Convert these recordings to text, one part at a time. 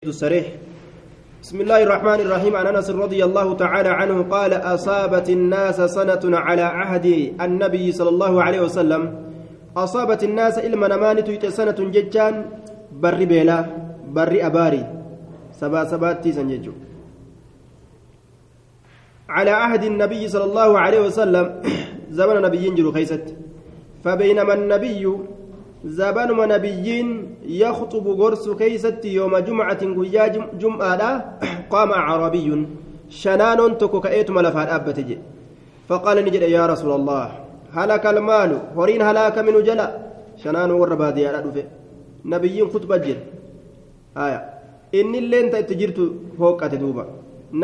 الصريح بسم الله الرحمن الرحيم. عن أنس رضي الله تعالى عنه قال أصابت الناس سنة على عهد النبي صلى الله عليه وسلم. أصابت الناس علما نمان تيت سنة ججان. بر بيلا بر أباري. سبا سباتي سنججو على عهد النبي صلى الله عليه وسلم زمن نبي ينجر خيست. فبينما النبي yakxubu gorsu keeysatti yooma jumcatin guyyaa jum'aadha qaama acraabiyyun shanaanoon tokko ka'eetuma lafaa dhaabbate jedhe faqaala ni jedhe yaa rasuula allah halaka almaalu horiin halaaka minu jala shanaanoo warra baadiyyaadha dhufe nabiyyiin kutba jira aya inni illeen ta itti jirtu hooqqate duuba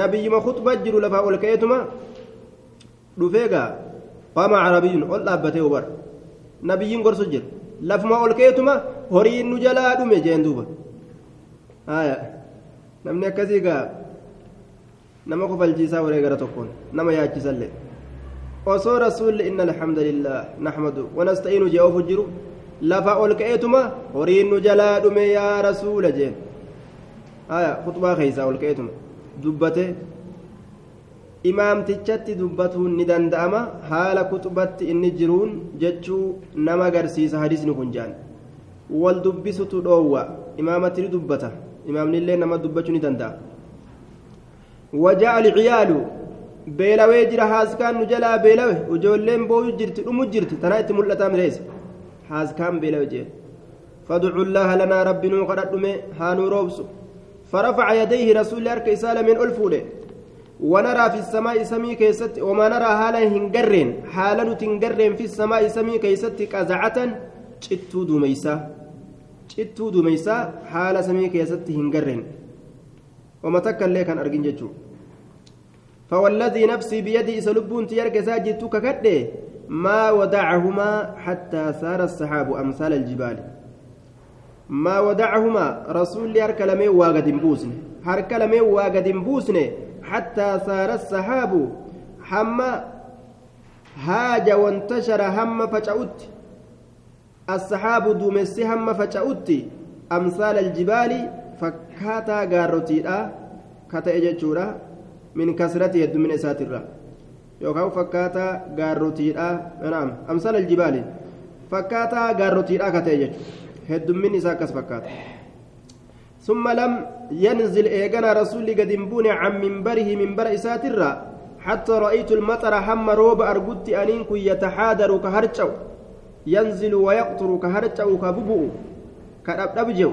nabiyyuma kutba jiru lafaa ol ka'eetuma dhufeegaa qaama acraabiyyun ol dhaabbatee hubar nabiyyiin gorsu jira lafuma ol keetuma horiin nu jalaa dhume jeen duuba namni akkasii gaa nama kofalchiisaa waree gara tokkoon nama yaachisallee osoo rasuulli inna alhamdulillah naxmadu wanasta'iinu jee ofu jiru lafa ol ka'eetuma horiin nu jalaa dhume yaa rasuula jeen aya kutbaa keeysaa ol ka'eetuma dubbate imaamtichatti dubbatuun ni danda'ama haala kutubatti inni jiruun jechuu nama agarsiisa hadisni kun jaan wal dubbisutu dhoowwa imaamatti ni dubbata imaamnillee nama dubbachuu ni danda'a wajaa alciyaalu beelawee jira haaskaan nu jalaa beelawe ijoolleen booyu jirti dhumu jirti tanaa itti mul'ataa mireessa haaskaan beelawe jee فادعوا الله لنا ربي نو قددمه هانو روبسو فرفع يديه رسول الله كيسال من الفوله ونرى في السماء سمي كيست وما نرى حالا هنجرين حالا تنجرين في السماء سمي كيست قزعة جتو دميسا جتو دميسا حالا سمي كيست هنجرين وما تكن لك أن أرجن جتو فوالذي نفسي بيدي سلبون تيرك ساجد ككده ما ودعهما حتى سار السحاب أمثال الجبال ما ودعهما رسول هرك لمي واجد بوسن هرك لمي واجد بوسن حتى صار السحاب هم هاج وانتشر هم فجأت. السحاب دومسي هم فجأت. أمثال الجبال فكاتا غاروتيدا كتا إججورا من كسرته يد من إساترا. يوكاو فكاتا غاروتيدا. نعم أمثال الجبال فكاتا غاروتيدا كتا إججورا. هد من إساكس فكاتا. ثم لم ينزل إيغانا رسولي قد بوني عن منبره منبر إساترا حتى رأيت المطر حم روب أرقدت أنينك يتحادر كهرجو. ينزل ويقطر كهرجو كببؤ. كأبجو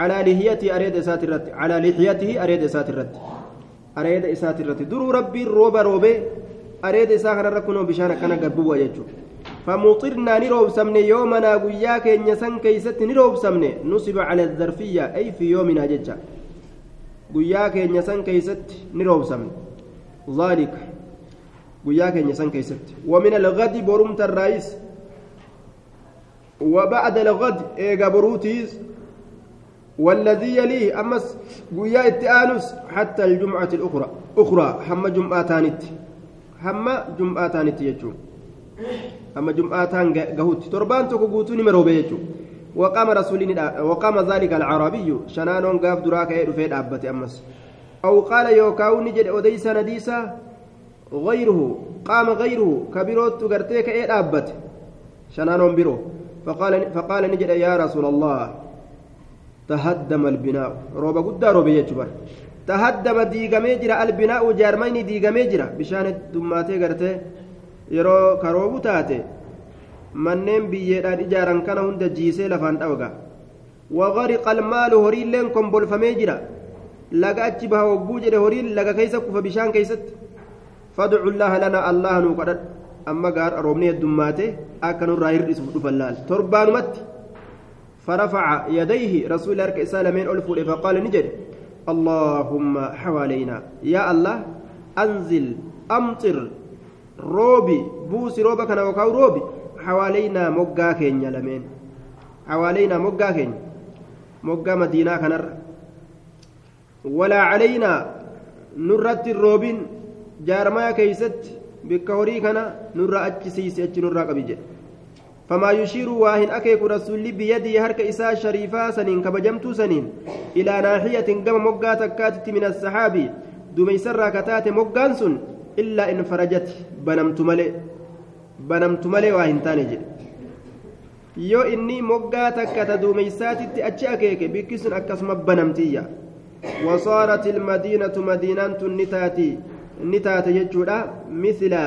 على لحيته أريد إساترت على لحيته أريد إساترت أريد إساترت درو ربي روب روبي. أريد إساخر ركنو بشانا كان قبوا يجو. فمطرنا نروب سمني يومنا قياك إن كيست نروب سمني نصب على الظرفية. أي في يومنا ججا. قياك إن كيست نروب سمني ذلك. قياك إن يسن كيست ومن الغد برمت الرئيس. وبعد الغد إيجا بروتيز. والذي يليه أمس قيا التآنس حتى الجمعة الأخرى. أخرى. هم جمعة تانت هم جمعة تانت يجون torbaan tokko guutuu nima roobe jechuudha waqaama rasuuliin waqaama zaalika alcarabiyyu shanaanoon gaaf duraa ka'ee dhufee dhaabbate ammas aw qaala yookaan ni jedhe odeysa nadiisa غيره قام غيره كبيروت غرتي كأي دابت شنانون بيرو فقال فقال نجد يا رسول الله تهدم البناء روبا قد روبا يجبر تهدم ديغامي جرا البناء جارمين ديغامي جرا بشان دماتي غرتي yeroo karoobu taate manneen biyyeedhaan ijaaran kana hunda jiisee lafaan dhawga wagariqa almaalu horiilleen kombolfamee jira laga achi baha hogguu jedhe horiin laga keeysa kufa bishaan keeysatti fadcu llaaha lana allaha nuu kadhadhu amma gaar roobni heddummaate akka nurraa hir'isuuf dhufan laal torbaanumatti فرفع يديه رسول الله إسالة من ألف فقال نجد اللهم حوالينا يا الله أنزل أمطر roobi buusi rooba kana yookaan roobi hawaaleynaa moggaa keenya lameen hawaaleynaa moggaa keenya moggaa madiinaa kanarra walaa caleynaa nurratti roobin jaarmaya keeysatti bikka horii kana nurra achi siisi achi nurraa qabi jedhe فما يشير واهن أكيك رسول بيده هرك إساء شريفا سنين كبجمتو سنين إلى ناحية قم مقا تكاتت من السحابي دوميسر كتات مقان سن إلا إن فرجت بنمت ملي بنمت ملي واهن تاني yoo inni moggaa takka ta duumeysaatitti achi akeeke bikki sun akkasuma banamtiyya wasaarat ilmadiinatu madiinaan tun ni taati ni taate jechuudha misla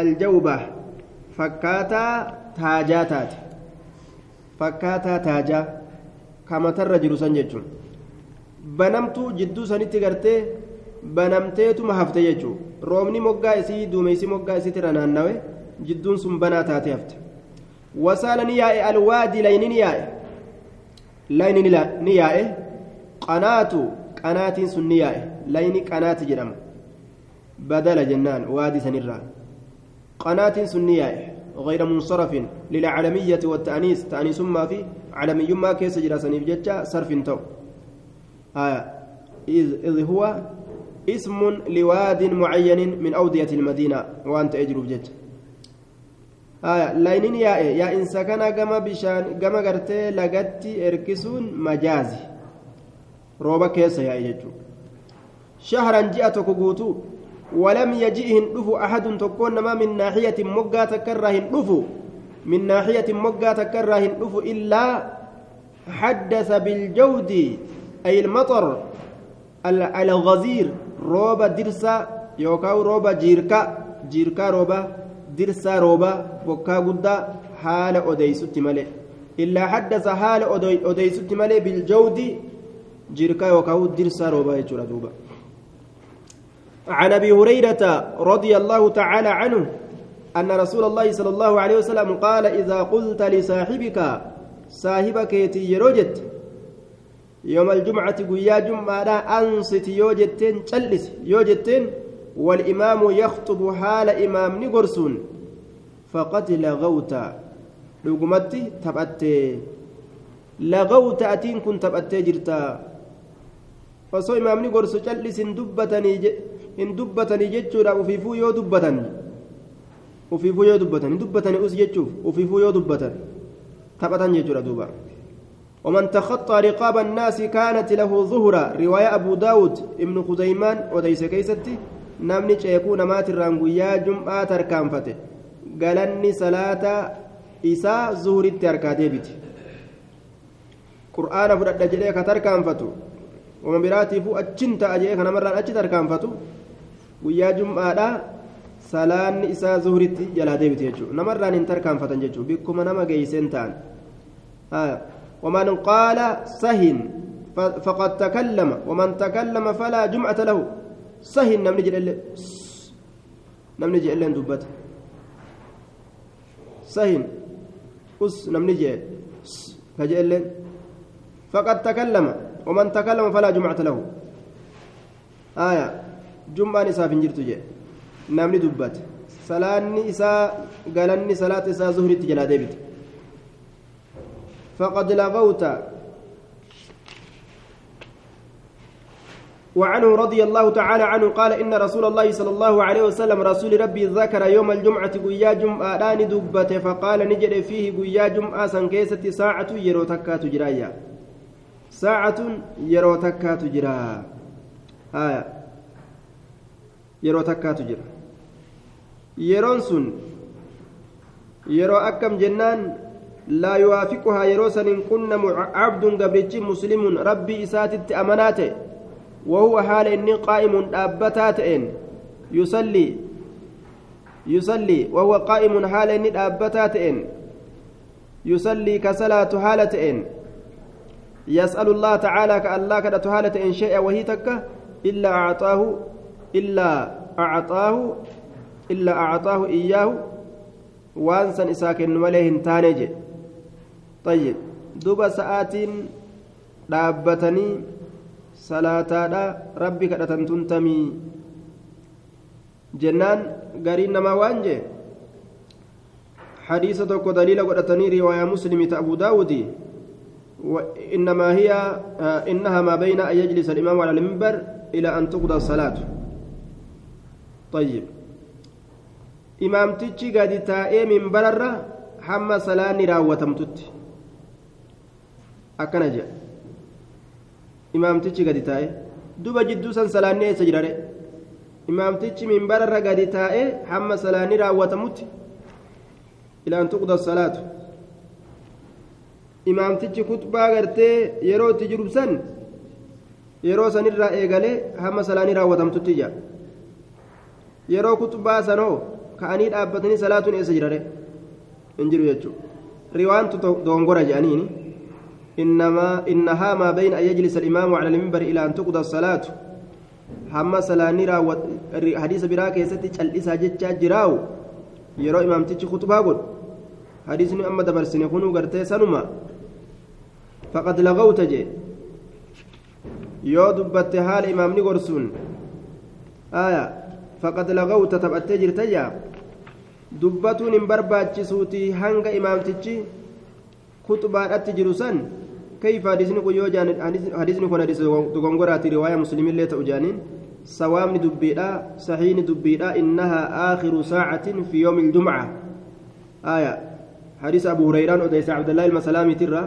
aljawba fakkaataa taajaa taate fakkaataa taajaa kamatarra jiru san jechuun banamtuu jidduu sanitti gartee banamteetuma hafte jechuun roobni moggaa isii duumeysi moggaa isiitirra naannawe jidduun sun banaa taate hafte wasaala ni yaa'e alwaadii layni ni yaa'e layni ni yaa'e qanaatu qanaatiin sun ni yaa'e layni qanaati jedhama badala jennaan waadii sanirraa qanaatiin sun ni yaa'e غير منصرف للعلمية والتأنيس تأنيس ما في علمي ما كيس جلسني بجتة صرف تو آه إذ, إذ هو اسم لواد معين من أودية المدينة. وأنت أجرب بجتة آه لاينين يا يا إن سكن جما بشان جما قرتي لقتي إركسون مجازي. روبا كيس يا إجتو شهرا جاءتك قوتو. ولم يجئهن دفو أحد تكون ما من ناحية مقا تكرهن دفو من ناحية مقا تكرهن دفو إلا حدث بالجود أي المطر الغزير. روبا درسا يوكاو روبا جيركا جيركا روبا درسا روبا بكا قدا حال أديست ملي إلا حدث حال أديست ملي بالجود جيركا يوكاو درسا روبا يجرى دوبا عن ابي هريره رضي الله تعالى عنه ان رسول الله صلى الله عليه وسلم قال اذا قلت لصاحبك صاحبك يروجت يوم الجمعه قيا جمعه انصت يوجتين جلس يوجتين والامام يخطب حال امام نقرسون فقد لغوت لقمتي تبأت لغوت أتين كنت تبأت جرتا فصو إمامني قرسو جلس دبتني hin dubbatanii jechuudha ufiifuu yoo dubbatan ufiifuu yoo dubbatan hin dubbatanii us jechuuf ufiifuu yoo dubbatan taphatan jechuudha duuba ومن تخطى رقاب الناس كانت له ظهرا. رواية أبو داود ابن خزيمان وديس كيستي. نمني شيكون مات الرانقويا جمعة تركان فته قالني صلاة إساء ظهر التركاتي بيتي قرآن فرد جليك تركان فتو ومن براتي فو أجنت أجيك نمران أجي تركان فتو guyyaa jum'aadha salaanni isaa zuhuritti jalaa deebite jechuudha namarraan hin tarkaanfatan jechuudha bikkuma nama geeyseen ta'an ومن قال سهن فقد تكلم ومن تكلم فلا جمعة له. سهن نمني جل نمني جل دبت سهن. أس نمني جل فجل فقد تكلم ومن تكلم فلا جمعة له. آية. jum'aan isaaf hin jirtu jedhe namni dubbate salaanni isaa galanni salaata isaa zuhritti jalaa faqad lagawta وعنه رضي الله تعالى عنه قال إن رسول الله صلى الله عليه وسلم رسول ربي ذكر يوم الجمعة قيا جمعة دبته فقال نجد فيه قيا جمعة سنكيسة ساعة يرو تكات جرايا. ساعة يرو تكات جرا. آية. takkaatu jira yeroon sun yeroo akkam jennaan saniin qunnamu cabdun gabrichi muslimun rabbii isaatitti amanaa ta'e wahuwa haala inni qaa'imun dhaabbataa ta'een yusallii yusallii wahuwa qaa'imun haala inni dhaabbataa ta'een yusallii ka salaatu haala ta'een يسأل الله تعالى كالله كدت هالة إن شيء وهي تكة إلا أعطاه إلا أعطاه إلا أعطاه إياه وانسا إساكن مليه تانج طيب دوبا ساعات dhaabbatanii salaataadha rabbi kadhatan tuntamii jennaan gariin namaa waan jee حديث توكو دليل قدتني رواية مسلم أبو داود وإنما هي إنها ما بين أن يجلس الإمام على المنبر إلى أن تقضى الصلاة. طيب. إمام تجي قد تائي من hamma salaanni raawwatamtutti akkana jedha. Imaamtichi gadi taa'e duba jidduu san salaanni eessa jirare imaamtichi minbararra gadi taa'e hamma salaanni raawwatamutti? Ilaan tuqda salaatu. Imaamtichi kutbaa gartee yeroo itti jiru san yeroo sanirraa eegalee hamma salaanni raawwatamtutti ija yeroo kutbaa sanoo ka'anii dhaabbatanii salaatuun eessa jirare hin jiru jechuudha riwaantu dongora jedhaniini إنما إنها ما بين أن يجلس الإمام على المنبر إلى أن تقضى الصلاة hamma salaanni raawwat hadiisa biraa keessatti cal'isaa jechaa jiraawu yeroo imaamtichi kutubaa godhu hadiisni amma dabarsine kunuu gartee sanuma faqad lagawta jee yoo dubbatte haala imaamni gorsuun aya faqad lagawta taphattee jirtayya dubbatuun hin barbaachisuuti hanga imaamtichi kutubaadhatti jiru san كيف حديثني كن يوجان حديثني كن حديث دغونغوراتي رواية مسلمين لا توجانين سوام دبيدا صحيح دبيدا إنها آخر ساعة في يوم الجمعة. آية. حديث أبو هريرة أديس عبد الله المسلامي ترى.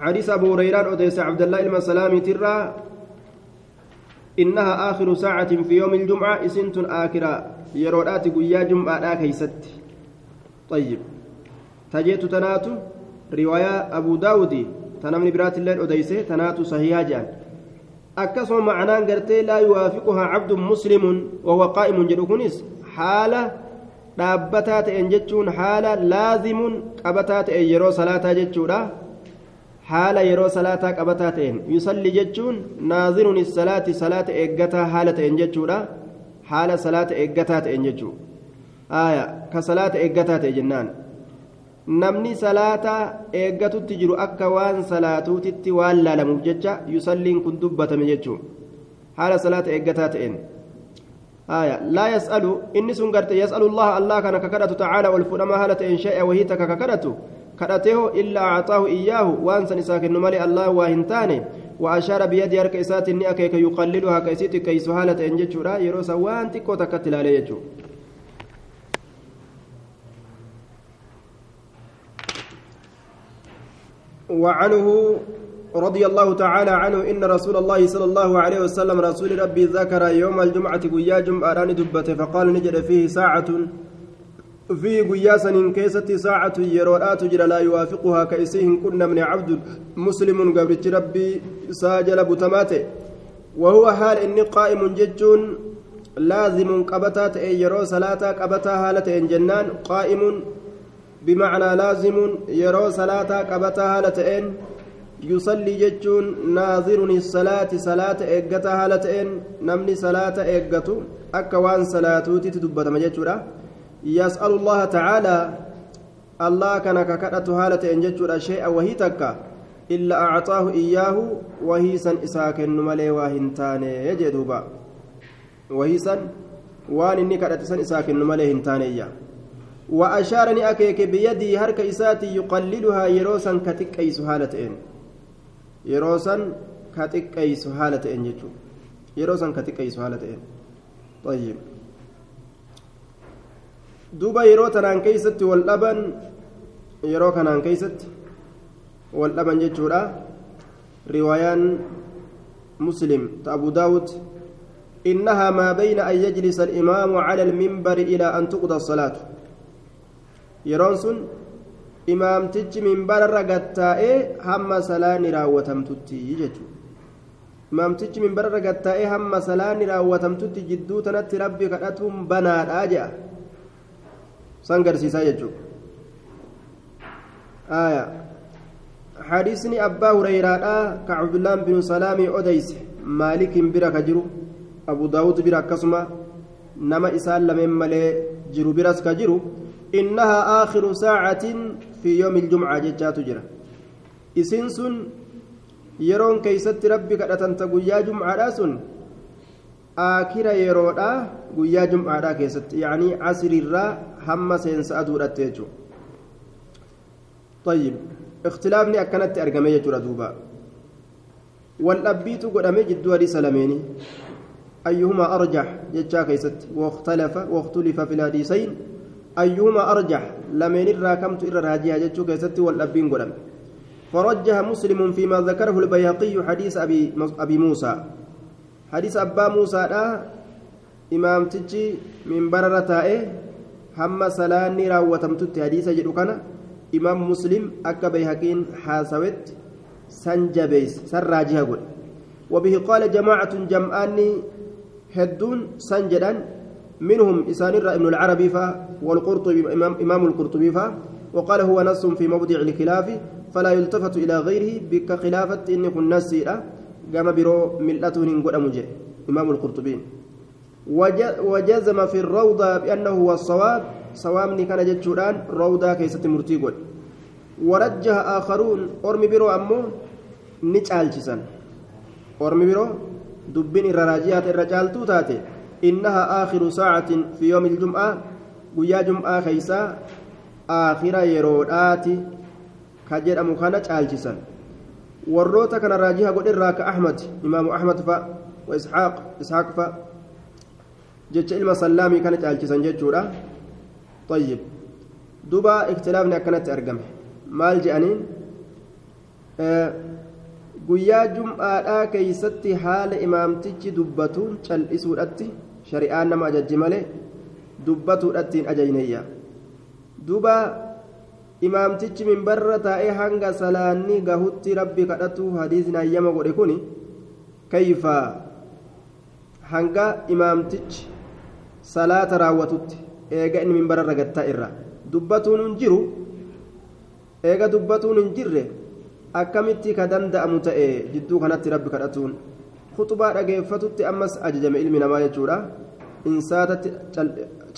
حديث أبو هريرة أديس عبد الله المسلامي ترى. إنها آخر ساعة في يوم الجمعة إسنت آكرا يرودات قيا جمعة كيست. طيب. تجيت تناتو. رواية أبو داود تنمني برات الليل أديسه تناتو صحيحة جان أكسو معناه قرتي لا يوافقها عبد مسلم وهو قائم جدوكنس حالة dhaabbataa ta'een jechuun haala laazimuun qabataa ta'e yeroo salaataa jechuudha haala yeroo salaataa qabataa ta'een yusalli jechuun naaziruun salaati salaata eeggataa haala ta'een jechuudha haala salaata eeggataa ta'een jechuudha ka salaata eeggataa ta'e jennaan namni salaata eeggatutti jiru akka waan salaatuutitti waan laalamuuf jecha yusalliin kun dubbatame jechuun haala salaata eeggataa ta'een. آية لا يسأل إني سنقرت يسأل الله الله كان ككرته تعالى والفرما هالة إن شاء وهي تككرته كرته إلا أعطاه إياه وأنسى نساكن مالي الله واهنتاني وأشار بيد يرك إسات أكيك يقللها كيسيت كيس هالة إن جتشورا يروس وان تكو تكتل عليه وعنه رضي الله تعالى عنه إن رسول الله صلى الله عليه وسلم رسول ربي ذكر يوم الجمعة قيا جمعة دبته فقال نجد فيه ساعة في قياسا كيست ساعة يرورات جرى لا يوافقها كيسيه كنا من عبد مسلم قبل ربي ساجل بتماته. وهو حال إني قائم ججون لازم قبتات يرو صلاة قبتا هالة جنان قائم بمعنى لازم يرو صلاة قبتا هالة يصلي جتون ناظر الصلاة صلاة إيقتا هالتين نمني صلاة إيقتو أكوان صلاتوتي تدبت مجتورا يسأل الله تعالى الله كان ككرة هالتين جتورا شيئا وهي تكا إلا أعطاه إياه وهي سن إساكن ملي واهنتاني يجدوبا. وهي سن وان إني كرة سن إساكن ملي هنتاني وأشارني أكيك بيدي هرك إساتي يقللها يروسا كتكيس هالتين yeroo san ka xiqqeessu haala ta'een jechuudha yeroo san ka xiqqeessu haala ta'een طيب keeysatti wal dhaban yeroo kanaan keeysatti wal dhaban jechuudha riwaayaan muslim ta abu daawud إنها ما بين أن يجلس الإمام على المنبر إلى أن تقضى الصلاة يرونسون imaamtichi minbararra gattaa'ee hamma salaanni raawwatamtutti jechuudha imaamtichi minbararra gattaa'ee hamma salaanni raawwatamtutti jidduu tanatti rabbi kadhatuun banaadhaa jedha san garsiisaa jechuudha hureyraadhaa ka cabdullaan binu salaamii odeyse maalikiin bira ka jiru abu daawud bira akkasuma nama isaan lameen malee jiru biras ka jiru إنها آخر ساعة في يوم الجمعة جتات جرا. إسنسن يرون كيست ربي كأتنت قيا جمعة سن. آخر يرودا قيا جمعة كيست. يعني عصر الرا هم سينس أدور طيب اختلافني أكنت أرقمية دوبا. والأبيت قدامي جدو هذه سلميني أيهما أرجح؟ جتشا كيست. واختلف واختلف في الحديثين. أيهما أرجح لمن الراكمت إلى راجيها جتشو كيستي والأبين قدم فرجح مسلم فيما ذكره البيهقي حديث أبي أبي موسى حديث أبا موسى لا إمام تجي من بررة هم سلاني راوتمتت حديث جدو كان إمام مسلم أكا بيهقين حاسوت سنجبيس سراجها قل وبه قال جماعة جمعاني هدون سنجدا منهم إسان ابن العربي فا والقرطبي إمام, إمام القرطبي فا وقال هو نص في موضع الخلاف فلا يلتفت إلى غيره بك خلافة إن كن نسيرة قام برو ملته أمجي إمام القرطبي. وجزم في الروضة بأنه هو الصواب. صوامني كان جتشوران روضة كيست مرتيقول ورجح آخرون أرمي برو أمو نجالجسا أرمي برو دبين الرراجيات الرجال توتاتي. إنها آخر ساعة في يوم الجمعة ويا جمعة خيسا آخر يرودات كجر أمو كان جالجسا warroota kana raajiha godherraa ka ahmad imaamu ahmad fa wa isxaaq isxaaq fa jecha ilma sallaamii kana caalchisan jechuudha طيب duba ikhtilaafni akkanatti argame maal je'aniin guyyaa jum'aadhaa keeysatti haala imaamtichi dubbatuun cal'isuudhatti shari'aan nama ajajji malee dubbatuudhattiin ajajneyya duba imaamtichi minbarra taa'ee hanga salaanni gahutti rabbi kadhatu hadiisni hayyama godhe kun kayfa? Hanga imaamtichi salaata raawwatutti eega inni minbararra gattaa irra. Dubbatuun hin jiru. Eega dubbatuun hin jirre. Akkamitti ka danda'amu ta'e jidduu kanatti rabbi kadhatuun khuxubaa dhageeffatutti ammas ajajame ilmi namaa jechuudha. Insaatatti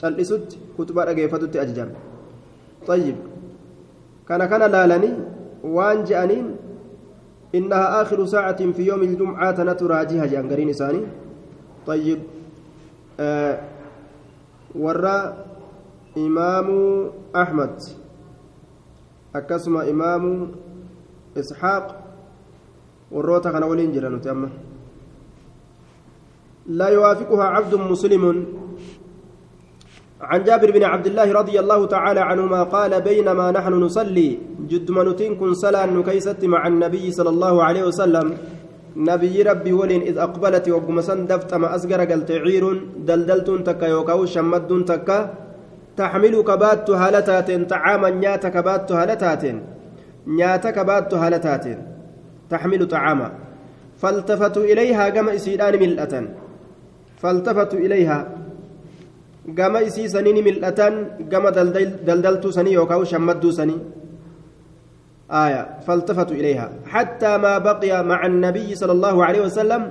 cal'isutti khuxubaa dhageeffatutti ajajame. طيب كان كان لالني وان إنها آخر ساعة في يوم الجمعة نتراجيها جانغرين إساني طيب آه إمام أحمد أكسم إمام إسحاق والروتا كان ولين جرانو تأمه لا يوافقها عبد مسلم. عن جابر بن عبد الله رضي الله تعالى عنهما قال بينما نحن نصلي جد منتين كن صلاة نكيست مع النبي صلى الله عليه وسلم. نبي ربي ولين إذ أقبلت وقمسن دفت ما أسقر قلت عير دلدلت تكا يوكاو شمد تكا تحمل كبات هالتات طعاما نيات كبات هالتات نيات كبات هالتات تحمل طعاما. فالتفتوا إليها كما إسيدان ملأة. فالتفتوا إليها. isii sanii ni mil'atan gama daldaltuu sanii yookaan shammadduu sanii آية فالتفتوا إليها. حتى ما بقي مع النبي صلى الله عليه وسلم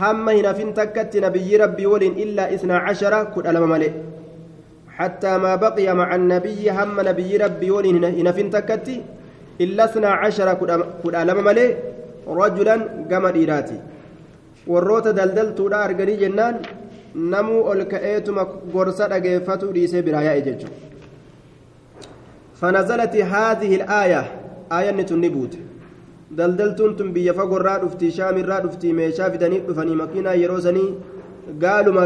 هم هنا فين تكت نبي ربي ولن إلا إثنى عشر كل ألم ملئ. حتى ما بقي مع النبي هم نبي ربي ولن هنا فين تكت إلا إثنى عشر كل ألم ملئ. رجلا قام ديراتي. دلدلتو لا أرقني جنان namuu ol ka'eetuma gorsa dhageeffatu dhiisee biraa yaa'e jechuudha aayanni tun ni buute daldaltuun tun biyya fagorraa dhuftii shaamirraa dhuftii meeshaa fidanii dhufanii makiinaa yeroo sanii gaaluma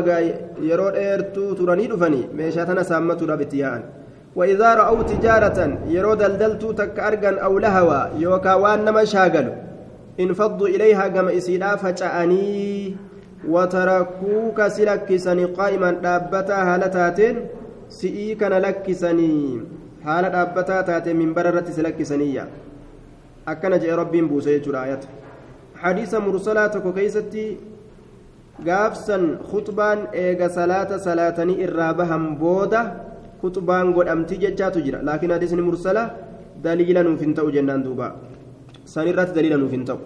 yeroo dheertuu turanii dhufanii meeshaa tana saammatuudhaaf itti yaa'an وإذا رأوا تجارة يرو دلدلتو تك أرجن أو لهوا يوكا وان نما شاغلوا انفضوا إليها كما إسيدا فجأني وتركوك سلكسني قائما دابتا هالتاتين سئي كان لكسني حال دابتا تاتين من بررة سلكسنية أكن جاء ربي بوسي جرايات حديث مرسلات كيستي gaafsan khutbaan eega salaata salaatanii irraa bahan booda khutbaan godhamti jechaatu jira laakiin hadiisni mursala daliila nuuf hin ta'u jennaan duuba nuuf hin ta'u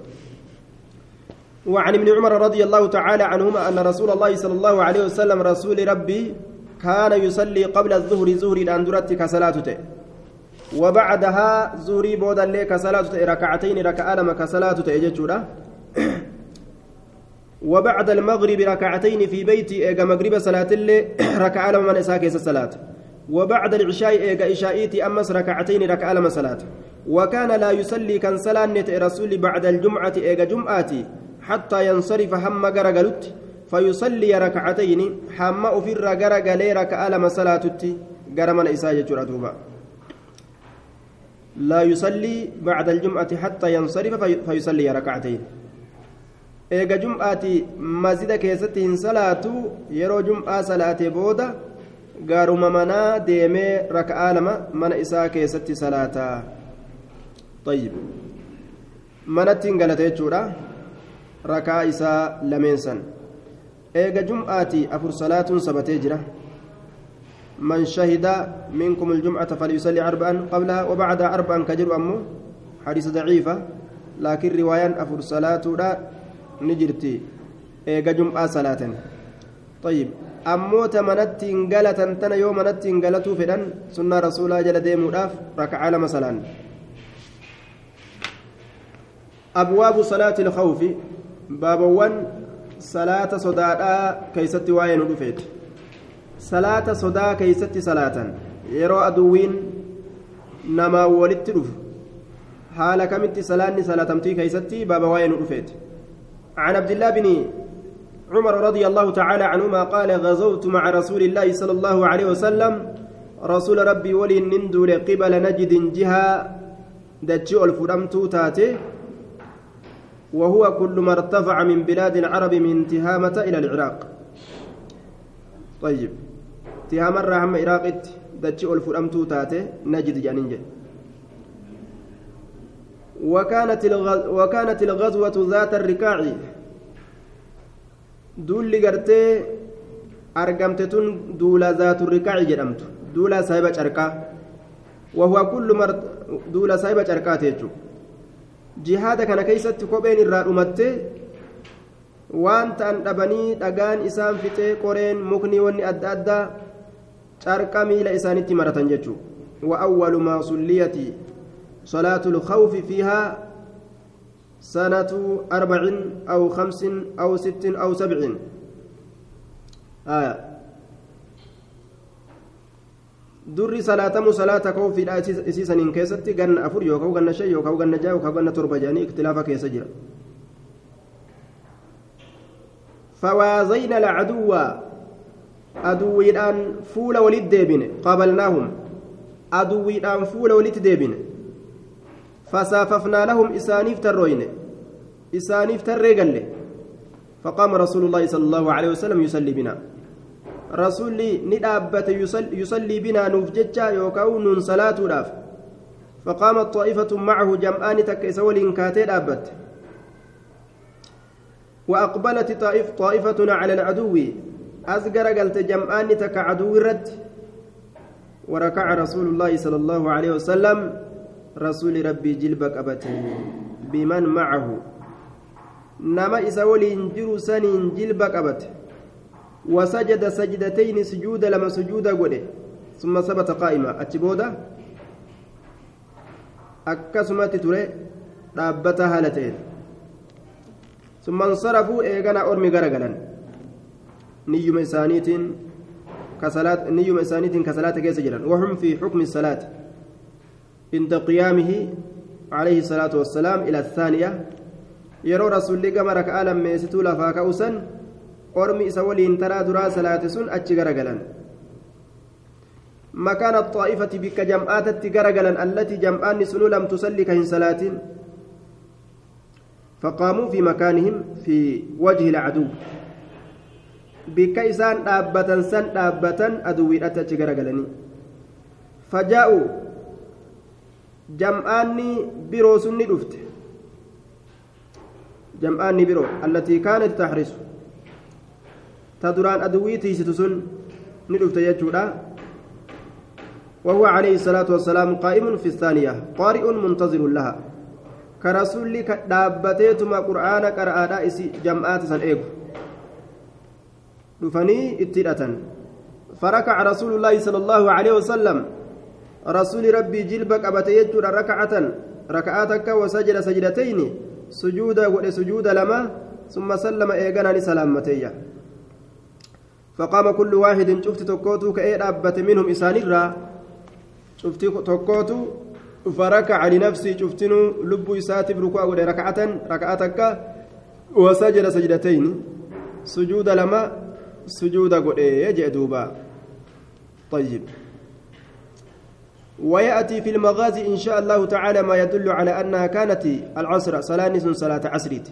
وعن ابن عمر رضي الله تعالى عنهما أن رسول الله صلى الله عليه وسلم رسول ربي كان يصلي قبل الظهر زهر الأندرة كصلاته وبعدها زهري بودا لي كصلاته ركعتين ركعة لما كصلاته يجتشورا وبعد المغرب ركعتين في بيتي إيجا مغرب صلاة اللي ركعة لما من الصلاة. وبعد العشاء إيجا إشائيتي أمس ركعتين ركعة لما صلاة. وكان لا يصلي كان صلاة رسول بعد الجمعة إيجا جمعتي حتى ينصرف هم غرغلت فيصلي ركعتين حما أفر غرغلي ركعة لما mana isaa jechuudha duuba لا يصلي بعد الجمعة حتى ينصرف فيصلي ركعتين. eega jum'aati masjida keessatti hin salaatu yeroo jum'aa salaate booda gaaruma manaa deemee raka'aa lama mana isaa keessatti salaataa طيب manatti hin galata jechuudha rakaa isaa lameen san eega jum'aati afur salaatuun sabatee jira من شهد منكم الجمعة فليصلي أربعا قبلها وبعدها أربعا كجر أمه حديث ضعيفة لكن رواية أفر صلاة لا نجرتي إيجا جمعة صلاة طيب أمو تمنت إنجلة تنا يوم منت إنجلة فدان سنة رسول جل ديم وداف ركعة مثلا أبواب صلاة الخوف باب ون صلاة صداء كيست وين رفيت salaata sodaa keeysatti salaatan yeroo aduwwiin namaa walitti dhufu haala kamitti salaanni salaatamtii keeysatti baaba waa'ee nu dhufeeti عبد الله بن عمر رضي الله تعالى عنهما قال غزوت مع رسول الله صلى الله عليه وسلم. رسول ربي ولي نندول قبل نجد جهة. دجي الفرمتو تاتي. وهو كل ما ارتفع من بلاد العرب من تهامة إلى العراق. طيب. dachi ol fudhamtuu taate najid jedhaniin jedhe وكانت وكانت الغزوة ذات الركاع. دول غرتي أرقمتتون دولا ذات الركاع جرمت دولا سايبة شركا وهو كل مر دولا سايبة شركا تيجو جهاد كان كيست كوبين الرادومتي وانت أن أبني أجان إسام فتي قرين مكني وني أدى أدى carqa miila isaanitti maratan jechuu وأول ما صليت صلاة الخوف فيها سنة أربع أو خمس أو ست أو سبع آية durri salaatamu salaata koofiidha isiisaniin keessatti ganna afur yookaan ganna shan yookaan ganna jaha yookaan ganna torba jedhanii ikhtilaafa keessa jira فوازينا العدو aduwwiidhaan fuula walit deebine qabalnaahum aduwwiidhaan fuula walit deebine lahum isaaniif tarrooyne isaaniif tarree galle فقام رسول الله صلى الله عليه وسلم يصلي بنا. رسولي ندابت يصلي بنا نفججا يوكاو نون صلاة راف فقامت طائفة معه جمعان تكيس ولين دابت. وأقبلت طائف طائفة على العدو. as garagalte jam'aanni takka caduu irratti وركع رسول الله صلى الله عليه وسلم. رسول ربي جلب قبته بمن معه نما إسولي انجر سنين جلب قبته وسجد سجدتين سجود لما سجود قده ثم ثبت قائما أتبودا أكسمت تري dhaabbata haala ta'een summa insarafuu eegana ormi garagalan niyyuma isaaniitiin ka salaata keessa jiran wahum fi xukmi salaati inda qiyaamihi عليه الصلاة والسلام إلى الثانية. يرى رسول الله كما ركع لميستو لفا كأوسن أرمي سولين ترى درا صلاة سن أتشغرقلا مكان الطائفة بك جمعات تجرقلا التي جمعان سنو لم تصلي كهن صلاة فقاموا في مكانهم في وجه العدو. bikka isaan dhaabbatan san dhaabbatan aduwwiidhatti achi garagalanii jam'aanni biroo sun ni dhufte jam'aanni biroo allatii kaanat taxrisu ta duraan aduwwii tiisitu وهو عليه الصلاة والسلام قائم في الثانية قارئ منتظر لها كرسول دابتيتما قرآن قرآن جمعات سن إيكو itti hidhatan فركع رسول الله صلى الله عليه وسلم رسول ربي جلب قبت يجر ركعة ركعتك وسجد سجدتين سجودا سجود لما ثم سلم إيقانا سلامتي فقام كل واحد شفت تكوتو كأي أبت منهم إسانيرا شفت تكوتو فركع لنفسي شفتنو لب يساتب ركوع ركعة ركعتك وسجد سجدتين سجود لما sujuuda godhee jee duuba طيب. ويأتي في المغازي إن شاء الله تعالى ما يدل على أنها كانت العصر صلاة صلاة عصريت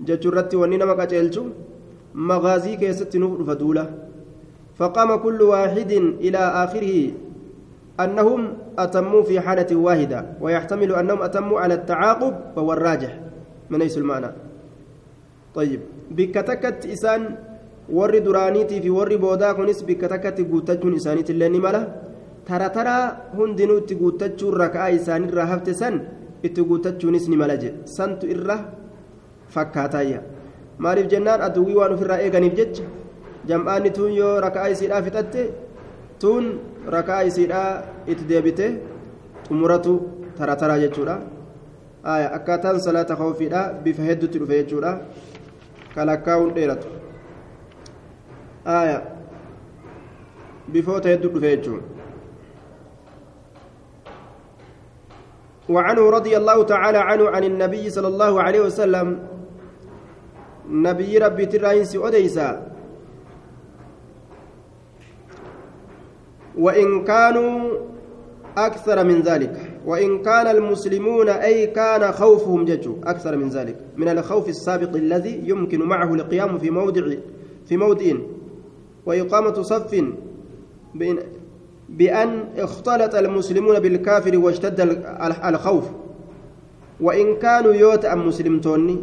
جتشرت ونينا مكاتشلتو مغازي كيست نفر فدولة. فقام كل واحد إلى آخره أنهم أتموا في حالة واحدة ويحتمل أنهم أتموا على التعاقب وهو الراجح. من ليس المعنى طيب. بكتكت إسان ور درانيتي في ور بودا كنس بكتكت قوتجون إسانيت اللي tara taraa hundinuu itti guuttachuun raka'aa isaanirraa hafte san itti guuttachuunis ni mala jedhe santu irra fakkaataayya maaliif jennaan? Aduwwii waan ofirraa eeganiif jecha. Jam'aanni tuun yoo raka'aa isiidhaa fixatte tuun raka'aa isiidhaa itti deebite xumuratu tara taraa jechuudha akkaataan salaata kawfiidhaa bifa hedduutti dhufe jechuudha. Kalakkaa'uun dheeratu. Bifoota hedduu dhufe jechuudha. وعنه رضي الله تعالى عنه عن النبي صلى الله عليه وسلم. نبي ربي ترأينس أديسا وإن كانوا أكثر من ذلك. وإن كان المسلمون أي كان خوفهم ججو. أكثر من ذلك. من الخوف السابق الذي يمكن معه القيام في موضع في موضع. وإقامة صف بأن اختلط المسلمون بالكافر واشتد الخوف. وإن كانوا يوت أم مسلمتوني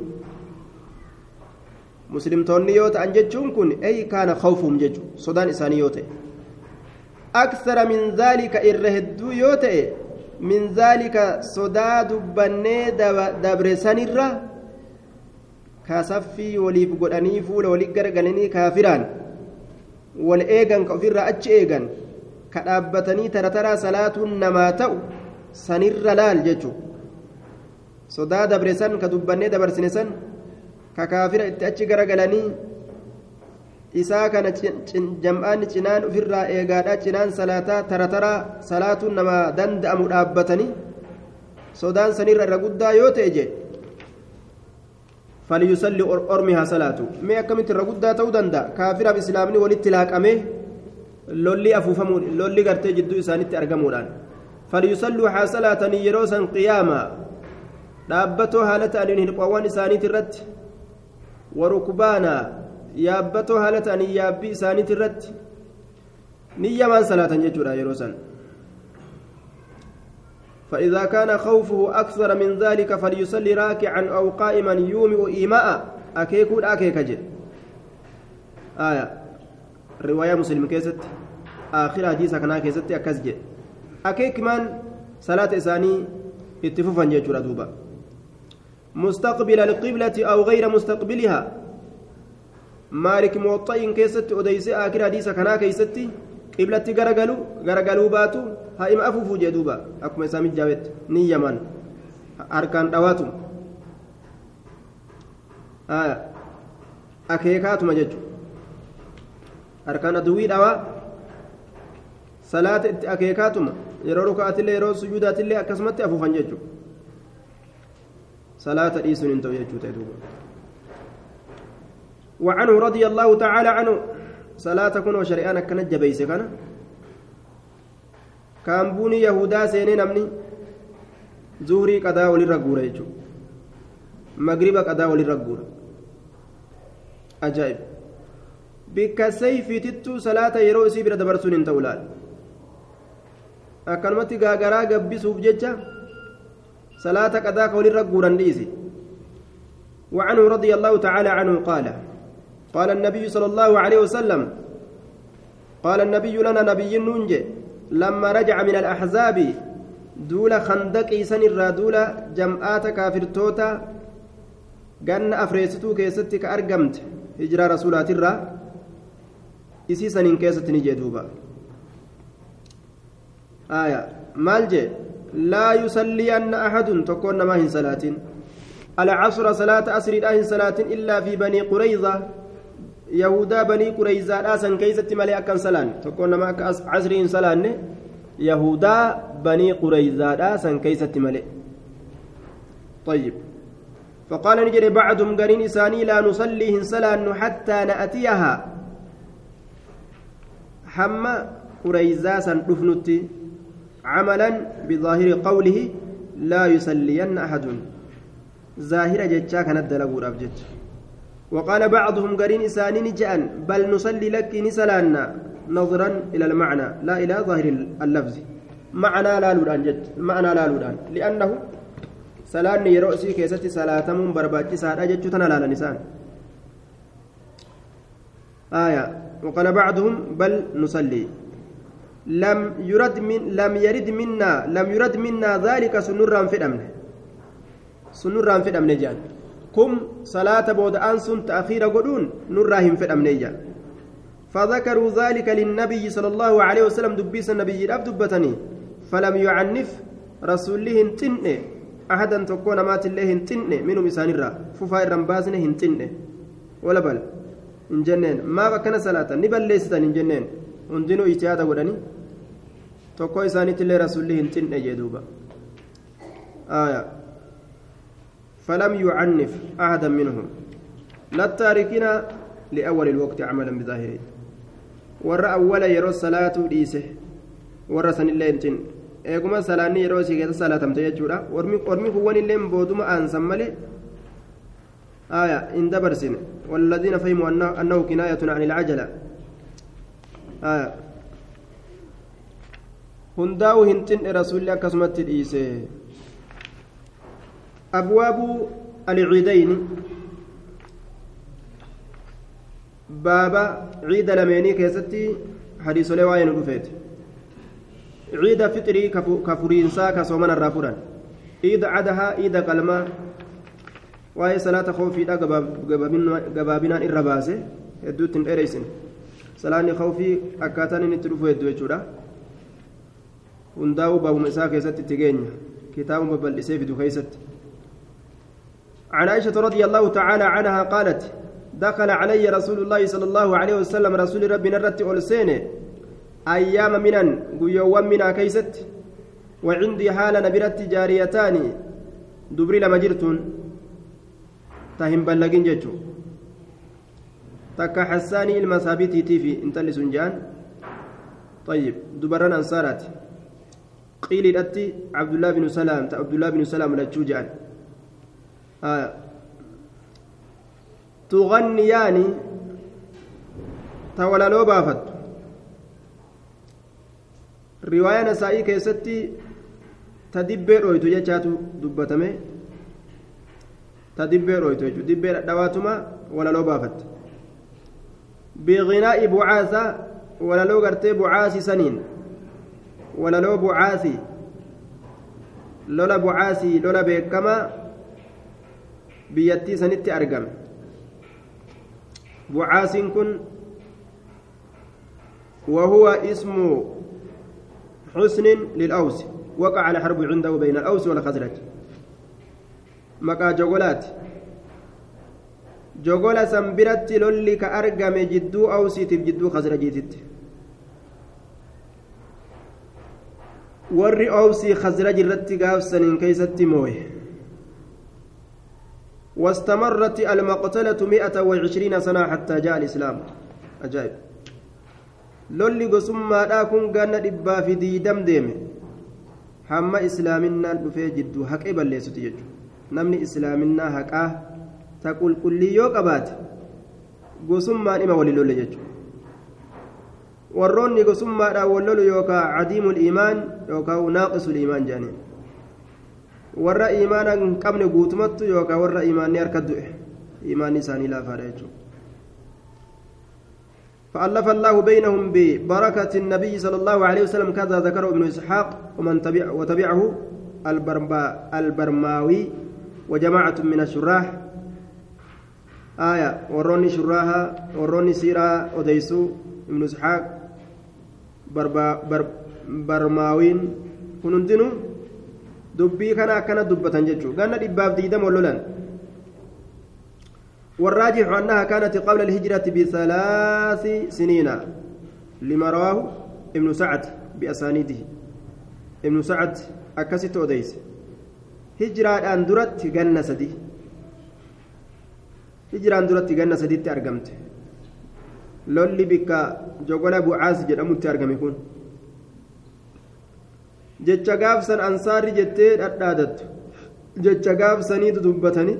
مسلمتوني يوت أن ججون كن أي كان خوفهم ججو. صدان إساني يوت. أكثر من ذلك إرهدو يوت. من ذلك صدا دبني دبرسان الره كاسفي وليف قدني فول ولي قرقلني كافران. eegan ka ofirraa achi eegan ka dhaabbatanii tarataraa salaatuun namaa ta'u sanirra laal jechuun sodaa dabre san ka dubbannee dabarsine san ka kaafira itti achi garagalanii isaa kana jam'aanni cinaan ofirraa eegaadha cinaan salaataa tarataraa salaatuun namaa danda'amu dhaabbatanii sodaan sanirra irra guddaa yoo ta'e jedhe فليصلي أرمها صلاته ما كمت الرقود تو دندا كافر بإسلامني ولت لاقمه لولي أفوفمو لولي قرتي جدو إسانيت أرقمودان فليصلوا حاصلة يروسا قياما dhaabbatoo haala ta'aniin hirphaawwan isaaniit irratti warukbaana yaabbatoo haala ta'aniin yaabbii isaaniit irratti niyyamaan salaatan jechuudha yeroo san فإذا كان خوفه أكثر من ذلك فليصلي راكعا أو قائما يومئ إيماء أكيكو أكيك جد آية رواية مسلم كيست آخر حديث كنا كيست أكزج أكيك من صلاة إساني اتفوفا جيجورا دوبا مستقبل القبلة أو غير مستقبلها مالك موطئ كيست أديس آخر حديث كنا كيستي qiblatti garagalu garagaluu baatu haa ima afuufuu jee duuba. Akkuma isaa mijjaawetti ni yaman. Harkaan dhawaatu. Aduwwii dhawaa salaata itti akeekaatuma yeroo rukaatillee yeroo sujuudaatillee akkasumatti afuufan jechuudha salaata dhiisuun hin ta'u jechuudha duuba وعنه رضي الله تعالى عنه kunoo shari'aan akkana jabeeyse kana kaambuuni yahudaa seenee namni zuhurii qadaa walirra guura jechuudha magriba qadaa walirra guura ajaa'ib bikka sayfiitittuu salaata yeroo isii bira dabarsuun hin ta'u laal akkanumatti gaagaraa gabbisuuf jecha salaata qadaa ka walirra guuran dhiisi وعنه رضي الله تعالى عنه قال قال النبي صلى الله عليه وسلم قال النبي لنا نبي نونج لما رجع من الأحزاب دول خندق سن دول جمعات كافر توتا قن أفريستو كيستك أرقمت هجرة رسولات الرا إسي سنين كيست نجي دوبا آية مالجي لا يصلين أحد تكون ما هن صلاة العصر صلاة أسر الآهن صلاة إلا في بني قريظة yahudaa banii qureyzaadhaa san keeysatti malee akkan salaan? Tokko nama akka casriin salaanne. Yahudaa banii qureyzaadhaa san keeysatti malee. طيب فقال نجري بعضهم قرين إساني لا نصليهن سلان حتى نأتيها حما قريزا سن دفنتي عملا بظاهر قوله لا يصلين أحد ظاهر جتشا كانت دلقوا أبجد وقال بعضهم قرين إسانين جأن بل نصلي لك نسلانا نظرا إلى المعنى لا إلى ظاهر اللفظ معنى لا لودان جد معنى لا لودان لأنه سلاني يرؤسي كيستي سلاتمون برباجي سادة جد تنالا لنسان آية وقال بعضهم بل نصلي. لم يرد من لم يرد منا لم يرد منا ذلك سنورا في الأمن. سنورا في الأمن جان. كم صلاة بود أنسون تأخير قدون نراهم في الأمن جان. فذكروا ذلك للنبي صلى الله عليه وسلم دبيس النبي الأب دبتني. فلم يعنف رسوله تنئ أحدا تكون مات الله تنئ منهم إسان الرا. ففاير رمبازنه تنئ ولا بل. إن جنين ما بكنا صلاة نبل ليستن إن جنين hundinuu ijtihaada godhanii tokko isaaniitillee rasulli hin xinne jee duuba آية فلم يعنف أحدا منهم لا التاركين لأول الوقت عملا بظاهره ور أول يرى الصلاة ديسه ور سن الله انتن eeguma salaanni yeroo isii keessa salaatamte jechuudha ormi kuwwan illee booduma aansan malee aya hin dabarsine والذين فهموا أنه كناية عن العجلة rasuulli akkasumatti dhiise abwaabu alciidayni baaba ciida lameenii keessatti hadiisolee waa'ee nu dhufeeti ciida fixrii ka furiinsaa ka soomana irraa furan ciida cadahaa ciida qalmaa waa'ee salaata koofiidha gabaabinaan irra baase hedduutti hin dheereysine salaanni khawfii akkaataan inni itti dhufu hedduu jechuudha hundaa'uu baabuma isaa keessatti itti geenya kitaabuma bal'isee fidu keessatti عن عائشة رضي الله تعالى عنها قالت دخل علي رسول الله صلى الله عليه وسلم رسول ربي نرت أولسين أيام منن قيوان منا كيست وعندي حال نبرت جاريتان دبري لما جرتون تهم بلغين جتشو takka xassaanii ilma saabiitiitii fi intalli طيب دبران أنصارات. قيل الأتي عبد الله بن سلام عبد الله بن سلام لتشوجان آه. تغنيان تولى لو بافت. رواية نسائي كيستي تدبر أويتو جاتو دبتمي أويتو دبر دواتما ولا لو بافت. بغناء بعاثة ولا لو قرتي بعاثي سنين. ولا لو بعاثي. لولا بعاثي لولا بكما بيتي سنتي أرقم. بعاث كن وهو اسم حسن للأوس. وقع الحرب عنده بين الأوس والخزرج. مكا جغلات jogola san biratti lolli ka argame jidduu awsiitiif jidduu khazrajiititti warri awsii khazraj irratti gaafsaniin keeysatti mooye واستمرت المقتلة مئة وعشرين سنة حتى جاء الإسلام أجائب لولي قسمة داكن قانا دبا في ديدم ديمه hamma islaaminaan dhufee jidduu haqee balleessuti jechuudha namni islaaminaa haqaa ta qulqullii yoo qabaate gosummaan ima wali lolle jechuudha warroonni gosummaadhaan wal lolu yookaan cadiimul iimaan yookaan naaqisul iimaan jedhaniin warra iimaana hin qabne guutumattu yookaan warra iimaanni harka du'e iimaanni isaanii laafaadha jechuudha. فألف الله بينهم ببركة النبي صلى الله عليه وسلم كذا ذكره ابن إسحاق ومن تبع وتبعه البرما البرماوي وجماعة من الشراح. آية وروني شراها وروني سيرة أديسو ابن إسحاق بربا بر برماوين. كنندنو دبي كان كان دبة جتشو. كان دباب ديدم ولولان والراجح أنها كانت قبل الهجرة بثلاث سنين لما رواه ابن سعد بأسانيده. ابن سعد أكست أديس سدي هجرة أن درت جنة سدي تأرجمت لولي بك جوجل أبو عاز جد أمت تأرجم يكون jecha gaafsan ansaarri jettee dhadhaadattu jecha gaafsaniitu dubbatanii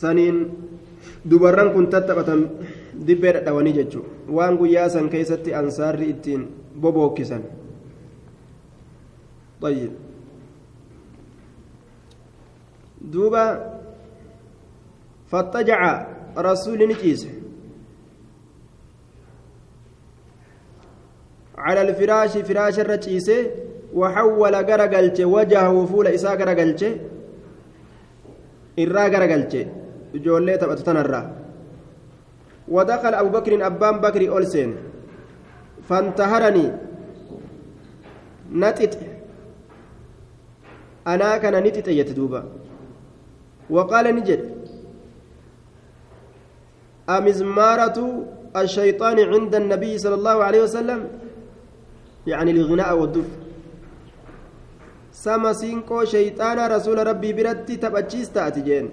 saniin dubarran kun tattaphatan dibbee dhadhawanii jechuudha waan guyyaa san keessatti ansaarri ittiin bobookkisan. طيب دوبا فاضطجع رسول نجيس على الفراش فراش الرجيسه وحول غرغلچه وجهه فول إساء غرغلچه إرى غرغلچه جولة تبتتنرى ودخل أبو بكر أبان بكر أولسين فانتهرني نتت أنا كان نتت يتدوبا وقال نجد أمزمارة الشيطان عند النبي صلى الله عليه وسلم يعني الغناء والدف siinqoo shayxaana rasuula rabbii biratti taphachiis taati jeen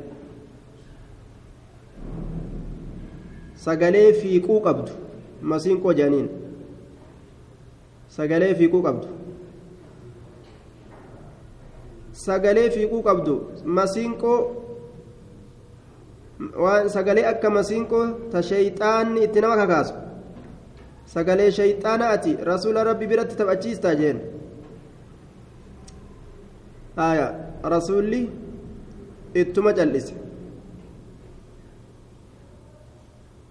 sagalee fiiquu qabdu masiinqoo jedhaniin sagalee fiiquu qabdu sagalee fiiquu qabdu masiinqoo waan sagalee akka masiinqoo ta shayxaanni itti nama kakaasu sagalee shayxaana ati rasuula rabbi biratti taphachiistaa jeen aya rasuulli ittuma cal'ise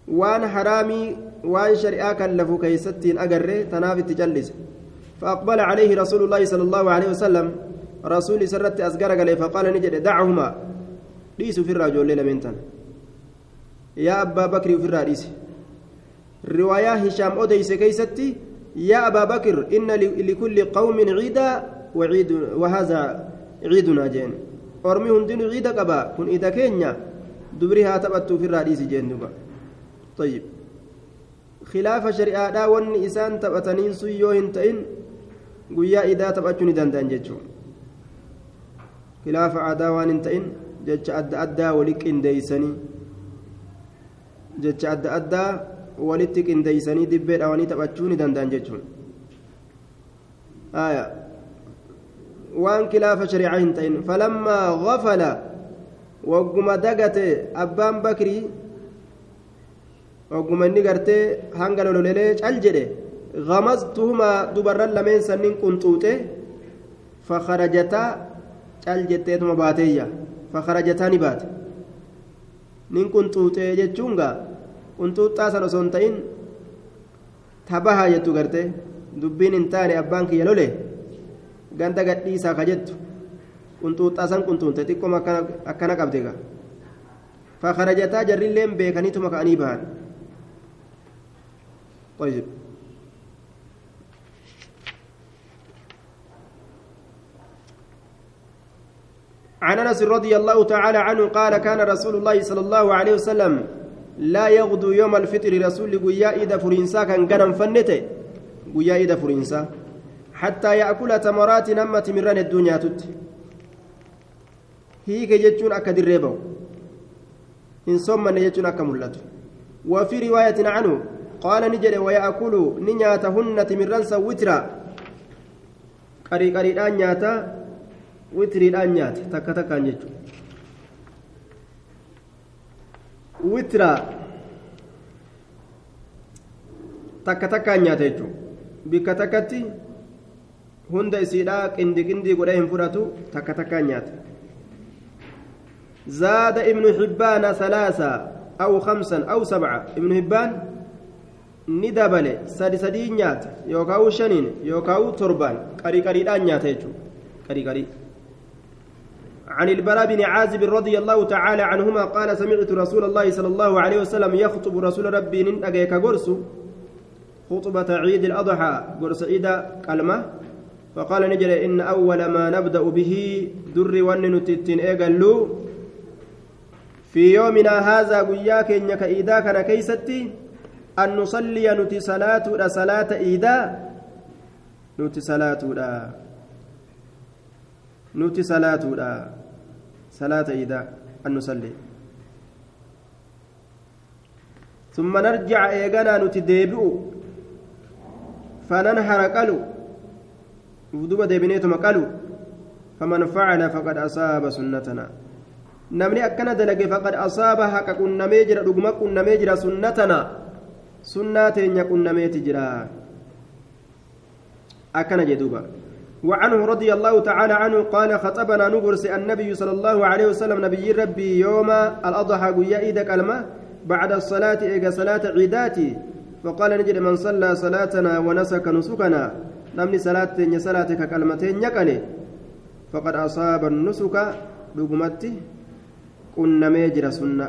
waan haraamii waan shari'aa kan lafu keeysattiin agarre tanaaf itti cal'ise فأقبل عليه رسول الله صلى الله عليه وسلم رسول سرت قال فقال نجد دعهما ليس في الرجل ليلة منتن يا أبا بكر في الرئيس رواية هشام أديس كيستي يا أبا بكر إن لكل قوم عيدا وعيد وهذا عيدنا جين أرمي هندن عيدا قبا كن إذا كينيا دبرها تبتو في الرئيس جين دبا طيب خلاف شريعة ون إسان تبتنين سيو هنتين قويا إذا تبتشوني دندان جيتشو خلاف عادا وان هنتين جتش أدى أدى ولك إنديسني جتش أدى أدى walitti qindeeysanii dibbee dhawanii taphachuu ni danda'an jechuun waan kilaafa shariicaa hin ta'in falammaa gafala wagguma dagate abbaan bakrii wagguma inni gartee hanga lololelee cal jedhe غمزتهما دبرا لمن سنين قنطوطه فخرجتا cal jetteetuma baateeyya فخرجتا jechuun gaa qunxuuxxaa san osoo hin ta'in tabahaa jettu garte dubbiin hin taane abbaan kiyya lole ganda gadhiisaa ka jettu qunxuuxxaa san qunxuunte xiqqooma akkana qabde gaa fakarajataa jarrilleen beekaniituma ka'anii bahan طيب عن أنس رضي الله تعالى عنه قال كان رسول الله صلى الله عليه وسلم لا يغدو يوم الفطر رسول قيا إذا فرنسا كان قرن فنته. قيا إذا فرنسا. حتى يأكل تمرات نمت مران الدنيا تت. هيك يجتون أكد الريبو إن صم يجتون أكملت وفي رواية عنه قال نجري ويأكل نياتهن تمران وترا. قري قري نياتا. الآن نيات تكا تكا نجتون witira takka takkaan nyaata jechuun bikka takkatti hunda isiidhaa qindi qindii godhee hin fudhatu takka takkaan nyaata زاد ابن حبان ثلاثة أو خمسا أو سبعة ابن حبان ندبل سدي سدي نيات يوكاو شنين يوكاو تربان قري قري دان نيات قري قري عن البراء بن عازب رضي الله تعالى عنهما قال سمعت رسول الله صلى الله عليه وسلم يخطب رسول ربي ننأجيك قرس خطبة عيد الأضحى. قرس عيد كلمة. فقال نجل إن أول ما نبدأ به در وننتتن إيقلو. في يومنا هذا قياك إنك إيدا كان كيستي. أن نصلي نتي صلاة صلاة إيدا. نتي صلاة نتي صلاة صلاة إذا أن نصلي ثم نرجع إيغانا نتديبئ فننهر قلو ودوبا ديبنيتما قالوا فمن فعل فقد أصاب سنتنا akkana dalage faqad asaaba haqa qunnamee jira dhuguma qunnamee jira sunnatana sunnaa teenya qunnameeti jira akkana jedhuuba وعنه رضي الله تعالى عنه قال خطبنا نبرس النبي صلى الله عليه وسلم نبي ربي يوم الأضحى قيا إيدك الماء بعد الصلاة إيجا صلاة عيداتي. فقال نجد من صلى صلاتنا ونسك نسكنا. نمني صلاة صلاتك كلمتين يقلي فقد أصاب النسك بقمتي. qunnamee jira sunna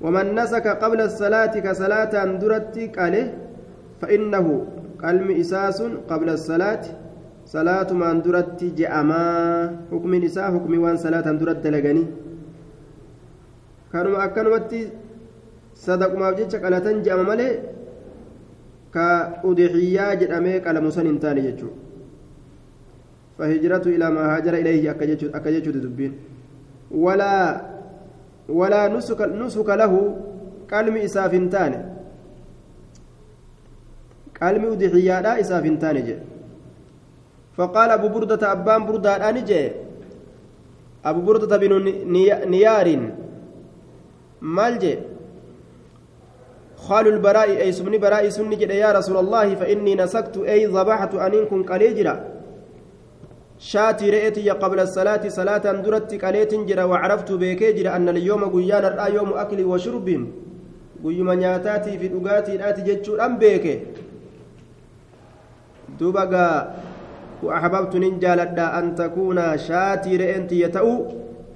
ومن نسك قبل الصلاة كصلاة درت قاله فإنه قلم إساس قبل الصلاة. صلاة من درت جأما حكم نساء حكم وان صلاة درت لغني كانوا أكنوتي صدق ما بجيتش قالة جأما مالي كأضحية جدامي قال مسن انتاني جتشو فهجرته إلى ما هاجر إليه أكجتشو تدبين ولا ولا نسك نسك له قلم إسافنتان قلم أدحيادا إسافنتان جي فقال أبو بردة أبان بردة أنجي أبو بردة بن نيار. مالجي خال البراء أي سمني براء سني يا رسول الله فإني نسكت. أي ذبحت أنكم قليجرا شاتي رئتي قبل الصلاة صلاة درت قليت جرا. وعرفت بيكي جرا أن اليوم قيانا. رأى يوم أكل وشرب. قيما نياتاتي في دقاتي الآتي جتشو أم بيكي وأحببت ننجالدا أن تكون شاتي رئنتي يتأو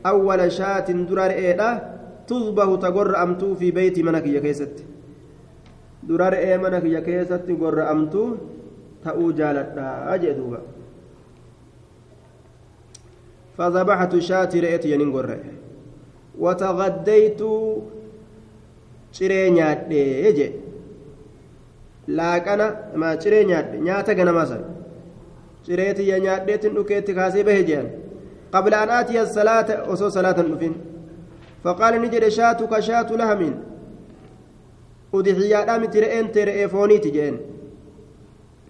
أول شات درا رئيدا تذبه تقر أمتو في بيت منك يا كيست درا رئي منك يا كيست قر أمتو تأو جالدا أجي دوبا. فذبحت شاتي رأيت ينقر وتغديت ciree nyaadhe je laaqana ma ciree nyaadhe nyaata ganamaa san ciree tiyya nyaadheetin dhukeetti kaasee bahe jean qabla an aatiya salaata osoo salaatan dhufin faqaala ni jedhe shaatu ka shaatu lahamin udixiyyaadhaa miti re'een tee re'ee fooniiti jeen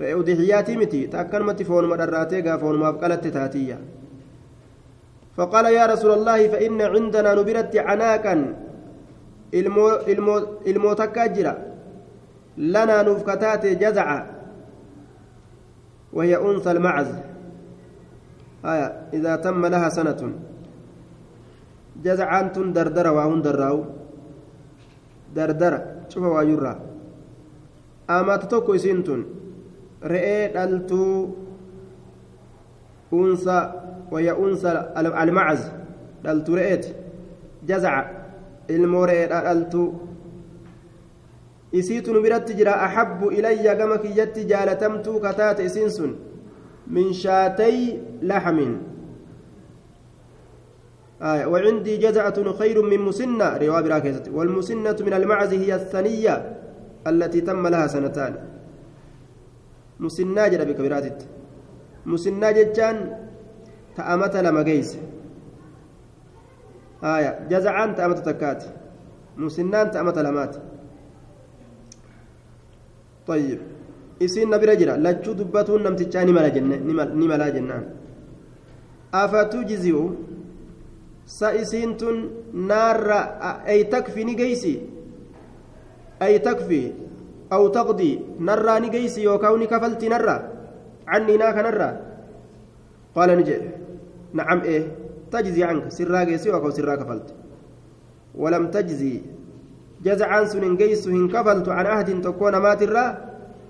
re'ee udixiyyaati miti ta akkanumatti foonuma dharraatee gaa foonumaaf qalatte taatiyya فقال يا رسول الله فإن عندنا نبرت عناكا الموتك أجرا لنا نفكتات جزع وهي أنثى المعز. آية إذا تم لها سنة. جزعان دردر وهن دراو. دردر شوف ويرى أما تتوكو سنتون رئي دلتو أنثى وهي أنثى المعز. دلتريت جزع. الموري دلتو. Isiitu nu biratti jira axabbu ilayya gama kiyyatti jaalatamtuu kataate isiin sun min shaatay laxmin آية وعندي جزعة خير من مسنة رواية براكزة والمسنة من المعز هي الثنية التي تم لها سنتان مسنة جرى بكبيرات مسنة جتان ta'amata lama geeyse haya jaza'aan ta'amata takkaati musinnaan ta'amata lamaati طيب isiin na bira jira lachuu dubbatuun namtichaa ni malaa jennaan afatujzi'u sa isiin tun naarra ay takfi ni geeysi ay takfi aw taqdi narraa ni geeysi yookaan ni kafalti narra cannii naa kanarra qaala ni jedhe نعم إيه تجزي عنك سراك يسوع أو سراك كفلت ولم تجزي جزعان سن جيس هن كفلت عن عهد تكون مات الرا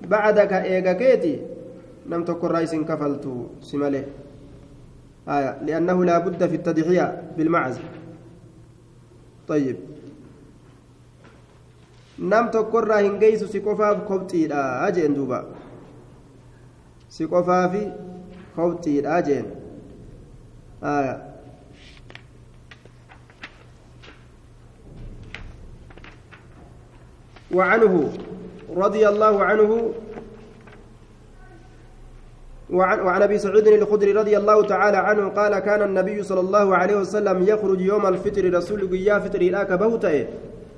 بعدك إيجا كيتي لم تكن رئيس كفلت سماله آية لأنه لا بد في التضحية بالمعز. طيب. tokkorraa hin geessu si qofaaf kobxiidha jeen duuba si qofaafi kobxiidha jeen وعنه رضي الله عنه وعن, وعن أبي سعيد الخدري رضي الله تعالى عنه قال كان النبي صلى الله عليه وسلم يخرج يوم الفطر رسول قيا فطر لا كبوته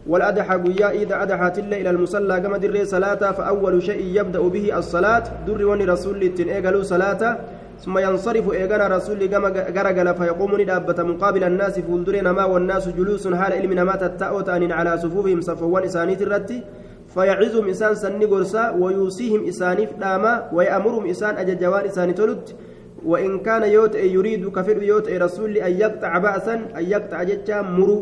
والأدحى قيا إذا أدحت الله إلى المصلى كما در صلاة فأول شيء يبدأ به الصلاة در وني رسول تنقلوا صلاة ثم ينصرف إيقنا رسول قرقل فيقوم ندابة مقابل الناس فولدرين ما والناس جلوس حال علم ما تتأوت أن على صفوفهم صفوان إسانيت الرتي فيعزهم إسان سن قرصا ويوصيهم إسانيف داما ويأمرهم إسان أججوان إسان تلد وإن كان يوت يريد كفر يوت رسول أن يقطع بأسا أن يقطع ججا مرو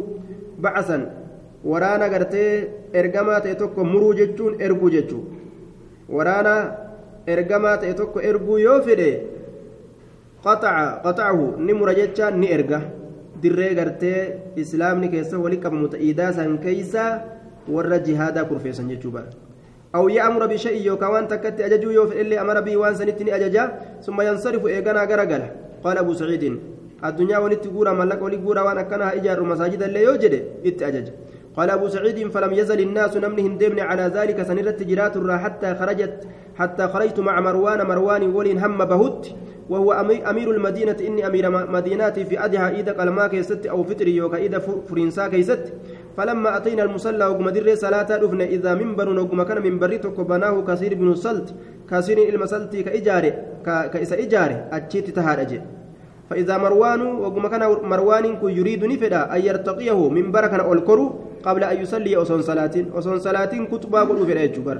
بعثا waraana gartee ergamaa ta'e tokko muruu jechuun erguu jechuun waraana ergamaa ta'e tokko ni erga. Dirree gartee islaamni keessa walii qabamu ta'iidaa san keeysaa warra jihaadaa kurfeessan jechuudha. أو يأمر بشيء يوكا وان تكت أججو يوف إلي أمر به وان سنتني أججا ثم ينصرف إيغانا غرغل قال أبو سعيد الدنيا ولت غورا ملك ولي غورا وان أكنها إجار مساجد اللي يوجد إت أجج قال أبو سعيد فلم يزل الناس نمنهم دمن على ذلك سنرت جرات حتى خرجت حتى خرجت مع مروان مروان ولين هم بهت وهو أمير المدينة. إني أمير مدينتي في أدها إذا قلما كيست أو فطري يوكا إذا فرنسا كيست. فلما أتينا المصلى وقم در صلاة رفنا إذا منبر وقم كان منبر بناه كثير بن سلت. كثير المسلتي كإجارة كإس إجارة أتشيت تهارج. فإذا مروان وقم كان مروان يريد نفدا أن يرتقيه منبر كان أولكرو قبل أن يصلي أصون صلاة أصون صلاة كتبا قلوا في الأجبر.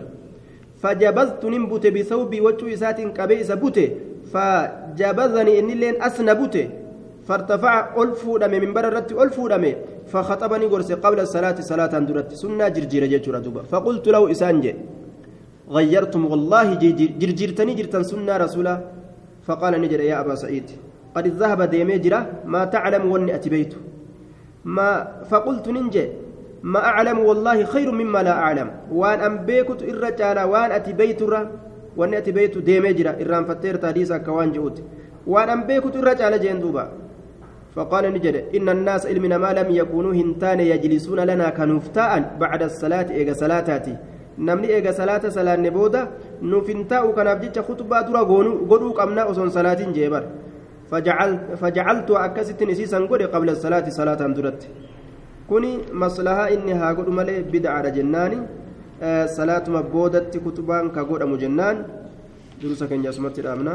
فجبزت نمبت بثوبي وجه إسات كبئس بوتي فجبزني إن لين أسن بوتي فارتفع ألفو دمي من بر الرت ألفو دمي فخطبني قرص قبل الصلاة صلاة درت سنة جرجير جيتشورا فقلت له إسانجي غيرتم والله جرجيرتني جرتن سنة رسولا؟ فقال نجر يا أبا سعيد قد ذهب ديمي جرا ما تعلم وني أتبيت. ما فقلت ننجي ما أعلم والله خير مما لا أعلم. وأن أنبيكت الرجال وأن أتبيت وأن أتبيت ديمي جرا إرام فتير تاديسا كوان جهود وأن أنبيكت الرجال جين دوبا. فقال نجد إن الناس علمنا ما لم يكونوا هنتان يجلسون لنا كنفتاء بعد الصلاة إيجا صلاتاتي. namni eega salaata salaanne booda nuuf hin taa'u kanaaf jecha khutbaa dura godhuu qabna osoon salaatiin jeebar fajacaltu akkasittiin isiisan godhe qabla salaati kuni maslahaa inni haa godhu malee bid'aadha jennaani salaatuma boodatti kutubaan ka godhamu jennaan durusa keenya asumatti dhaabna